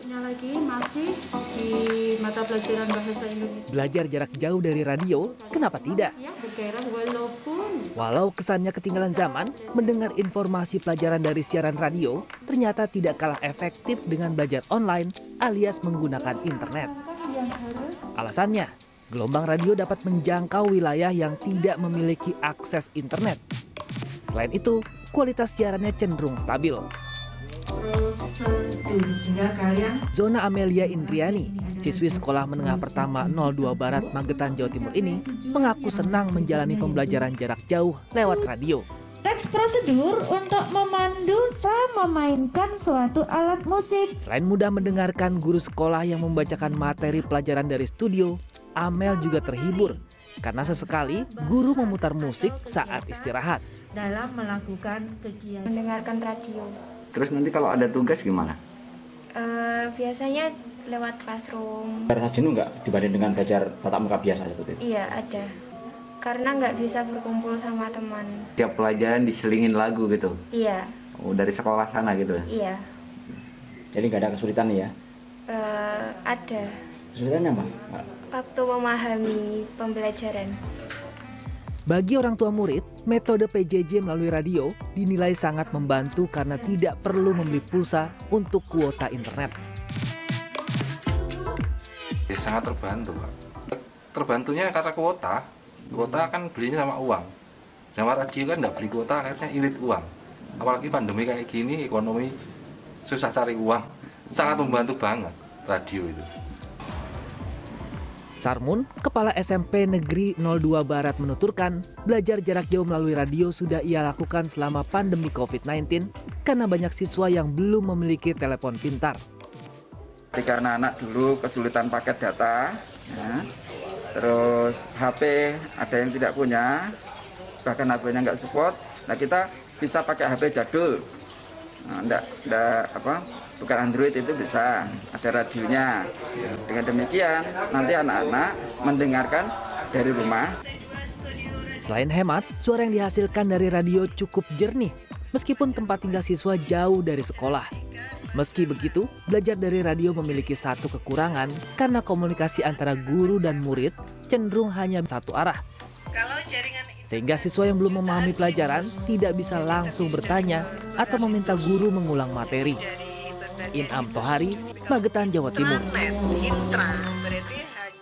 Berikutnya lagi masih di mata pelajaran bahasa Indonesia. Belajar jarak jauh dari radio, kenapa tidak? Ya, Walau kesannya ketinggalan zaman, mendengar informasi pelajaran dari siaran radio ternyata tidak kalah efektif dengan belajar online alias menggunakan internet. Alasannya, gelombang radio dapat menjangkau wilayah yang tidak memiliki akses internet. Selain itu, kualitas siarannya cenderung stabil. Zona Amelia Indriani, siswi sekolah menengah pertama 02 Barat Magetan, Jawa Timur ini mengaku senang menjalani pembelajaran jarak jauh lewat radio. Teks prosedur untuk memandu cara memainkan suatu alat musik. Selain mudah mendengarkan guru sekolah yang membacakan materi pelajaran dari studio, Amel juga terhibur karena sesekali guru memutar musik saat istirahat. dalam melakukan kegiatan mendengarkan radio. Terus nanti kalau ada tugas gimana? Eh, biasanya lewat classroom. Rasa jenuh nggak dibanding dengan belajar tatap muka biasa seperti itu? Iya ada. Karena nggak bisa berkumpul sama teman. Tiap pelajaran diselingin lagu gitu. Iya, Oh, dari sekolah sana gitu. iya. Jadi nggak ada kesulitan ya? Eh, ada. Kesulitannya apa? Waktu memahami pembelajaran. Bagi orang tua murid, metode PJJ melalui radio dinilai sangat membantu karena tidak perlu membeli pulsa untuk kuota internet. Ya, sangat terbantu Pak. Terbantunya karena kuota, kuota kan belinya sama uang. Sama radio kan nggak beli kuota, akhirnya irit uang. Apalagi pandemi kayak gini, ekonomi susah cari uang. Sangat membantu banget radio itu. Sarmun, Kepala SMP Negeri 02 Barat menuturkan, belajar jarak jauh melalui radio sudah ia lakukan selama pandemi COVID-19 karena banyak siswa yang belum memiliki telepon pintar. Karena anak dulu kesulitan paket data, ya. terus HP ada yang tidak punya, bahkan HP-nya nggak support. Nah kita bisa pakai HP jadul, nah, enggak, enggak apa, bukan Android itu bisa, ada radionya. Dengan demikian nanti anak-anak mendengarkan dari rumah Selain hemat, suara yang dihasilkan dari radio cukup jernih meskipun tempat tinggal siswa jauh dari sekolah. Meski begitu, belajar dari radio memiliki satu kekurangan karena komunikasi antara guru dan murid cenderung hanya satu arah. Sehingga siswa yang belum memahami pelajaran tidak bisa langsung bertanya atau meminta guru mengulang materi. Inam Tohari, Magetan, Jawa Timur.